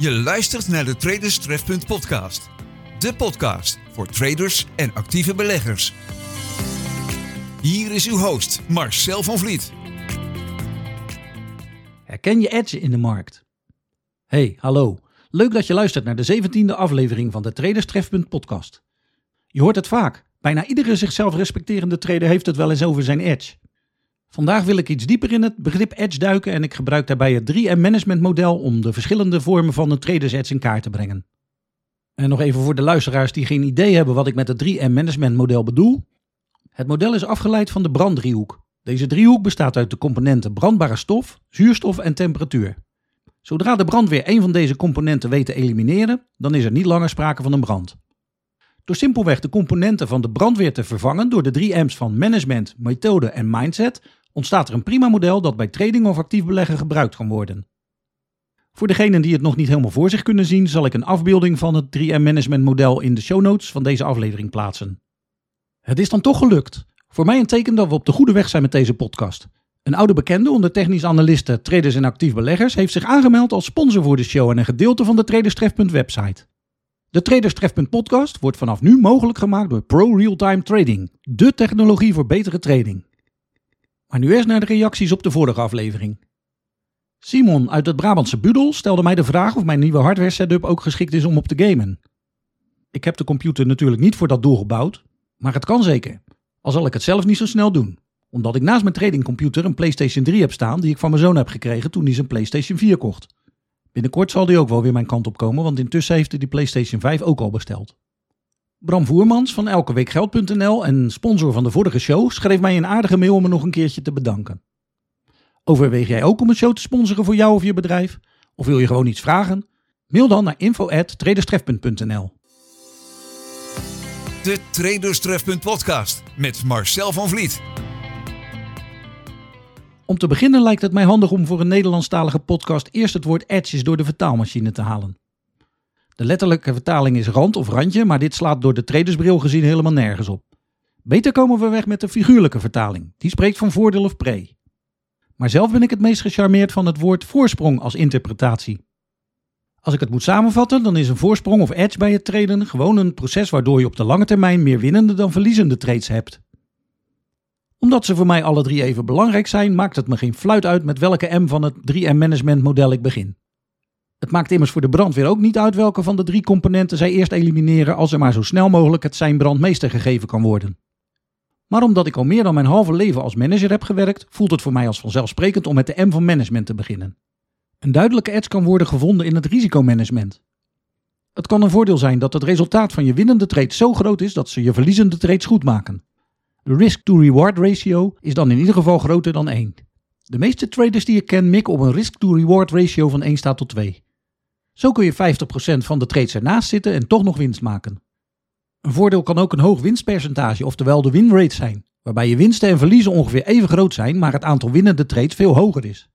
Je luistert naar de Traders Trefpunt podcast. De podcast voor traders en actieve beleggers. Hier is uw host Marcel van Vliet. Herken je edge in de markt? Hey, hallo. Leuk dat je luistert naar de 17e aflevering van de Traders Trefpunt podcast. Je hoort het vaak. Bijna iedere zichzelf respecterende trader heeft het wel eens over zijn edge. Vandaag wil ik iets dieper in het begrip edge duiken en ik gebruik daarbij het 3M management model om de verschillende vormen van een traders edge in kaart te brengen. En nog even voor de luisteraars die geen idee hebben wat ik met het 3M management model bedoel. Het model is afgeleid van de branddriehoek. Deze driehoek bestaat uit de componenten brandbare stof, zuurstof en temperatuur. Zodra de brandweer een van deze componenten weet te elimineren, dan is er niet langer sprake van een brand. Door simpelweg de componenten van de brandweer te vervangen door de drie M's van management, methode en mindset, ontstaat er een prima model dat bij trading of actief beleggen gebruikt kan worden. Voor degenen die het nog niet helemaal voor zich kunnen zien, zal ik een afbeelding van het 3M management model in de show notes van deze aflevering plaatsen. Het is dan toch gelukt. Voor mij een teken dat we op de goede weg zijn met deze podcast. Een oude bekende onder technisch analisten, traders en actief beleggers heeft zich aangemeld als sponsor voor de show en een gedeelte van de Traderstref.website. website. De Traderstref podcast wordt vanaf nu mogelijk gemaakt door Pro Realtime Trading, de technologie voor betere trading. Maar nu eerst naar de reacties op de vorige aflevering. Simon uit het Brabantse Budel stelde mij de vraag of mijn nieuwe hardware setup ook geschikt is om op te gamen. Ik heb de computer natuurlijk niet voor dat doel gebouwd, maar het kan zeker. Al zal ik het zelf niet zo snel doen, omdat ik naast mijn tradingcomputer een PlayStation 3 heb staan die ik van mijn zoon heb gekregen toen hij zijn PlayStation 4 kocht. Binnenkort zal die ook wel weer mijn kant op komen, want intussen heeft hij die PlayStation 5 ook al besteld. Bram Voermans van elkeweekgeld.nl en sponsor van de vorige show schreef mij een aardige mail om me nog een keertje te bedanken. Overweeg jij ook om een show te sponsoren voor jou of je bedrijf? Of wil je gewoon iets vragen? Mail dan naar info@traderstrefpunt.nl. De Traders Trefpunt podcast met Marcel van Vliet. Om te beginnen lijkt het mij handig om voor een Nederlandstalige podcast eerst het woord edges door de vertaalmachine te halen. De letterlijke vertaling is rand of randje, maar dit slaat door de tradersbril gezien helemaal nergens op. Beter komen we weg met de figuurlijke vertaling. Die spreekt van voordeel of pre. Maar zelf ben ik het meest gecharmeerd van het woord voorsprong als interpretatie. Als ik het moet samenvatten, dan is een voorsprong of edge bij het traden gewoon een proces waardoor je op de lange termijn meer winnende dan verliezende trades hebt. Omdat ze voor mij alle drie even belangrijk zijn, maakt het me geen fluit uit met welke M van het 3M management model ik begin. Het maakt immers voor de brandweer ook niet uit welke van de drie componenten zij eerst elimineren als er maar zo snel mogelijk het zijn brandmeester gegeven kan worden. Maar omdat ik al meer dan mijn halve leven als manager heb gewerkt, voelt het voor mij als vanzelfsprekend om met de M van management te beginnen. Een duidelijke edge kan worden gevonden in het risicomanagement. Het kan een voordeel zijn dat het resultaat van je winnende trades zo groot is dat ze je verliezende trades goed maken. De risk-to-reward ratio is dan in ieder geval groter dan 1. De meeste traders die ik ken mikken op een risk-to-reward ratio van 1 staat tot 2. Zo kun je 50% van de trades ernaast zitten en toch nog winst maken. Een voordeel kan ook een hoog winstpercentage, oftewel de winrate zijn, waarbij je winsten en verliezen ongeveer even groot zijn, maar het aantal winnende trades veel hoger is.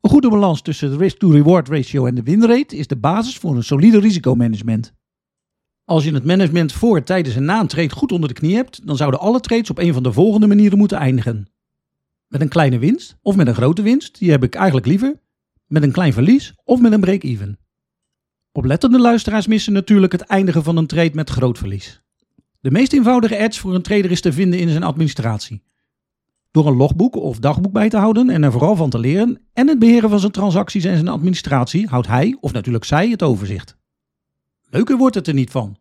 Een goede balans tussen de risk-to-reward ratio en de winrate is de basis voor een solide risicomanagement. Als je het management voor, tijdens en na een trade goed onder de knie hebt, dan zouden alle trades op een van de volgende manieren moeten eindigen. Met een kleine winst of met een grote winst, die heb ik eigenlijk liever. Met een klein verlies of met een break-even. Oplettende luisteraars missen natuurlijk het eindigen van een trade met groot verlies. De meest eenvoudige edge voor een trader is te vinden in zijn administratie. Door een logboek of dagboek bij te houden en er vooral van te leren en het beheren van zijn transacties en zijn administratie houdt hij, of natuurlijk zij, het overzicht. Leuker wordt het er niet van.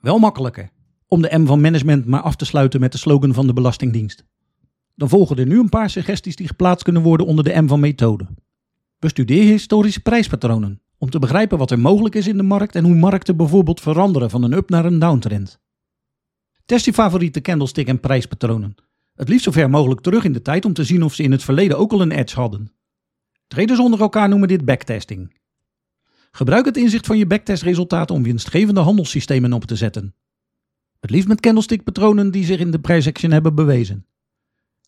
Wel makkelijker. Om de M van management maar af te sluiten met de slogan van de Belastingdienst. Dan volgen er nu een paar suggesties die geplaatst kunnen worden onder de M van methode. Bestudeer historische prijspatronen om te begrijpen wat er mogelijk is in de markt en hoe markten bijvoorbeeld veranderen van een up naar een downtrend. Test je favoriete candlestick en prijspatronen. Het liefst zo ver mogelijk terug in de tijd om te zien of ze in het verleden ook al een edge hadden. Traders onder elkaar noemen dit backtesting. Gebruik het inzicht van je backtestresultaten om winstgevende handelssystemen op te zetten. Het liefst met candlestick-patronen die zich in de prijsaction hebben bewezen.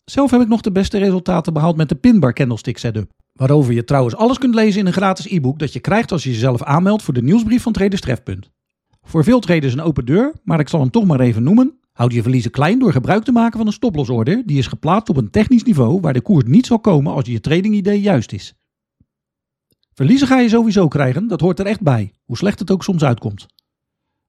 Zelf heb ik nog de beste resultaten behaald met de pinbar candlestick setup. Waarover je trouwens alles kunt lezen in een gratis e-book dat je krijgt als je jezelf aanmeldt voor de nieuwsbrief van Traders Trefpunt. Voor veel traders een open deur, maar ik zal hem toch maar even noemen. Houd je verliezen klein door gebruik te maken van een stoplossorder die is geplaatst op een technisch niveau waar de koers niet zal komen als je tradingidee juist is. Verliezen ga je sowieso krijgen, dat hoort er echt bij, hoe slecht het ook soms uitkomt.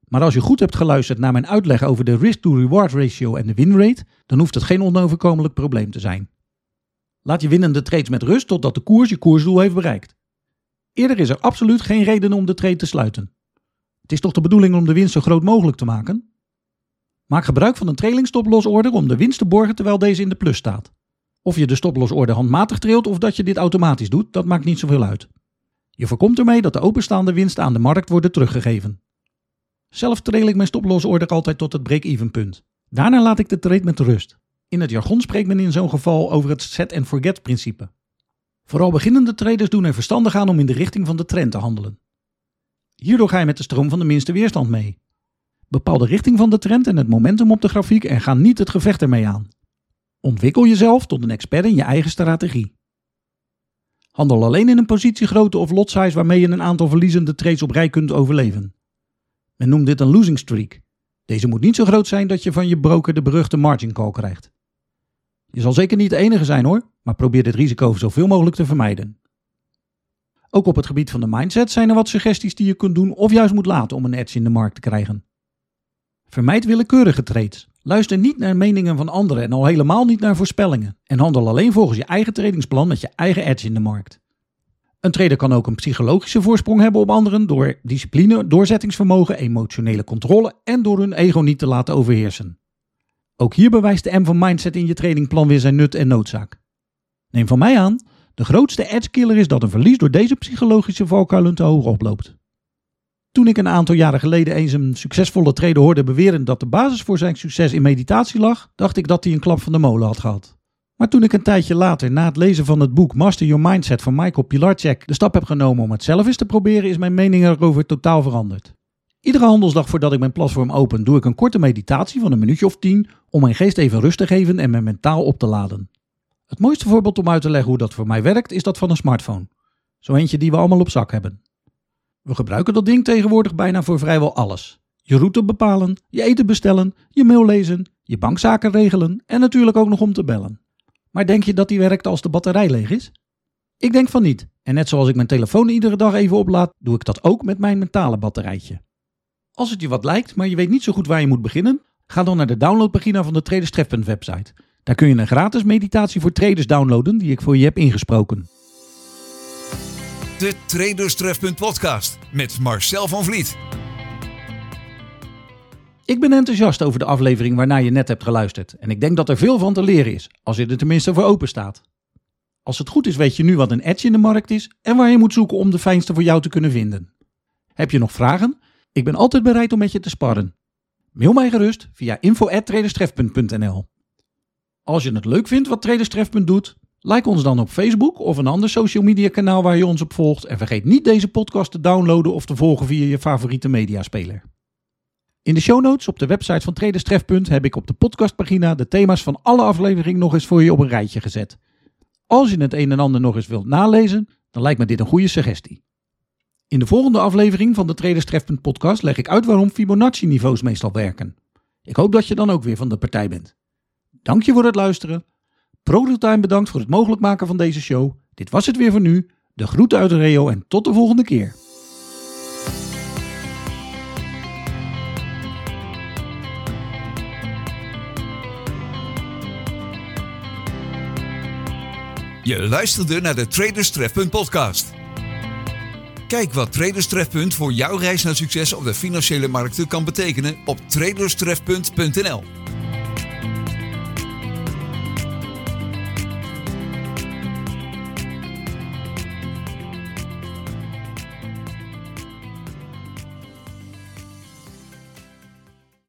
Maar als je goed hebt geluisterd naar mijn uitleg over de risk-to-reward ratio en de winrate, dan hoeft het geen onoverkomelijk probleem te zijn. Laat je winnende trades met rust totdat de koers je koersdoel heeft bereikt. Eerder is er absoluut geen reden om de trade te sluiten. Het is toch de bedoeling om de winst zo groot mogelijk te maken? Maak gebruik van een trailing stoplosorder om de winst te borgen terwijl deze in de plus staat. Of je de stoplosorder handmatig trilt of dat je dit automatisch doet, dat maakt niet zoveel uit. Je voorkomt ermee dat de openstaande winsten aan de markt worden teruggegeven. Zelf trail ik mijn stoplosorder altijd tot het break-even punt. Daarna laat ik de trade met rust. In het jargon spreekt men in zo'n geval over het set and forget principe. Vooral beginnende traders doen er verstandig aan om in de richting van de trend te handelen. Hierdoor ga je met de stroom van de minste weerstand mee. Bepaal de richting van de trend en het momentum op de grafiek en ga niet het gevecht ermee aan. Ontwikkel jezelf tot een expert in je eigen strategie. Handel alleen in een positiegrootte of lot size waarmee je een aantal verliezende trades op rij kunt overleven. Men noemt dit een losing streak. Deze moet niet zo groot zijn dat je van je broker de beruchte margin call krijgt. Je zal zeker niet de enige zijn hoor, maar probeer dit risico zoveel mogelijk te vermijden. Ook op het gebied van de mindset zijn er wat suggesties die je kunt doen of juist moet laten om een edge in de markt te krijgen. Vermijd willekeurige trades. Luister niet naar meningen van anderen en al helemaal niet naar voorspellingen. En handel alleen volgens je eigen tradingsplan met je eigen edge in de markt. Een trader kan ook een psychologische voorsprong hebben op anderen door discipline, doorzettingsvermogen, emotionele controle en door hun ego niet te laten overheersen. Ook hier bewijst de M van mindset in je tradingplan weer zijn nut en noodzaak. Neem van mij aan, de grootste edge killer is dat een verlies door deze psychologische valkuilen te hoog oploopt. Toen ik een aantal jaren geleden eens een succesvolle trader hoorde beweren dat de basis voor zijn succes in meditatie lag, dacht ik dat hij een klap van de molen had gehad. Maar toen ik een tijdje later, na het lezen van het boek Master Your Mindset van Michael Pilarczyk, de stap heb genomen om het zelf eens te proberen, is mijn mening erover totaal veranderd. Iedere handelsdag voordat ik mijn platform open, doe ik een korte meditatie van een minuutje of tien om mijn geest even rust te geven en mijn mentaal op te laden. Het mooiste voorbeeld om uit te leggen hoe dat voor mij werkt, is dat van een smartphone. Zo eentje die we allemaal op zak hebben. We gebruiken dat ding tegenwoordig bijna voor vrijwel alles. Je route bepalen, je eten bestellen, je mail lezen, je bankzaken regelen en natuurlijk ook nog om te bellen. Maar denk je dat die werkt als de batterij leeg is? Ik denk van niet. En net zoals ik mijn telefoon iedere dag even oplaad, doe ik dat ook met mijn mentale batterijtje. Als het je wat lijkt, maar je weet niet zo goed waar je moet beginnen, ga dan naar de downloadpagina van de Traders website. Daar kun je een gratis meditatie voor traders downloaden die ik voor je heb ingesproken. De Traderstrefpunt podcast met Marcel van Vliet. Ik ben enthousiast over de aflevering waarnaar je net hebt geluisterd en ik denk dat er veel van te leren is, als je er tenminste voor open staat. Als het goed is weet je nu wat een edge in de markt is en waar je moet zoeken om de fijnste voor jou te kunnen vinden. Heb je nog vragen? Ik ben altijd bereid om met je te sparren. Mail mij gerust via info@traderstrefpunt.nl. Als je het leuk vindt wat Traderstrefpunt doet, like ons dan op Facebook of een ander social media kanaal waar je ons op volgt en vergeet niet deze podcast te downloaden of te volgen via je favoriete mediaspeler. In de show notes op de website van Traders Trefpunt heb ik op de podcastpagina de thema's van alle afleveringen nog eens voor je op een rijtje gezet. Als je het een en ander nog eens wilt nalezen, dan lijkt me dit een goede suggestie. In de volgende aflevering van de Traders Trefpunt podcast leg ik uit waarom Fibonacci-niveaus meestal werken. Ik hoop dat je dan ook weer van de partij bent. Dank je voor het luisteren. ProTime bedankt voor het mogelijk maken van deze show. Dit was het weer voor nu. De groeten uit Rio en tot de volgende keer. Je luisterde naar de Traders Trefpunt podcast. Kijk wat Traders Trefpunt voor jouw reis naar succes op de financiële markten kan betekenen op traderstrefpunt.nl.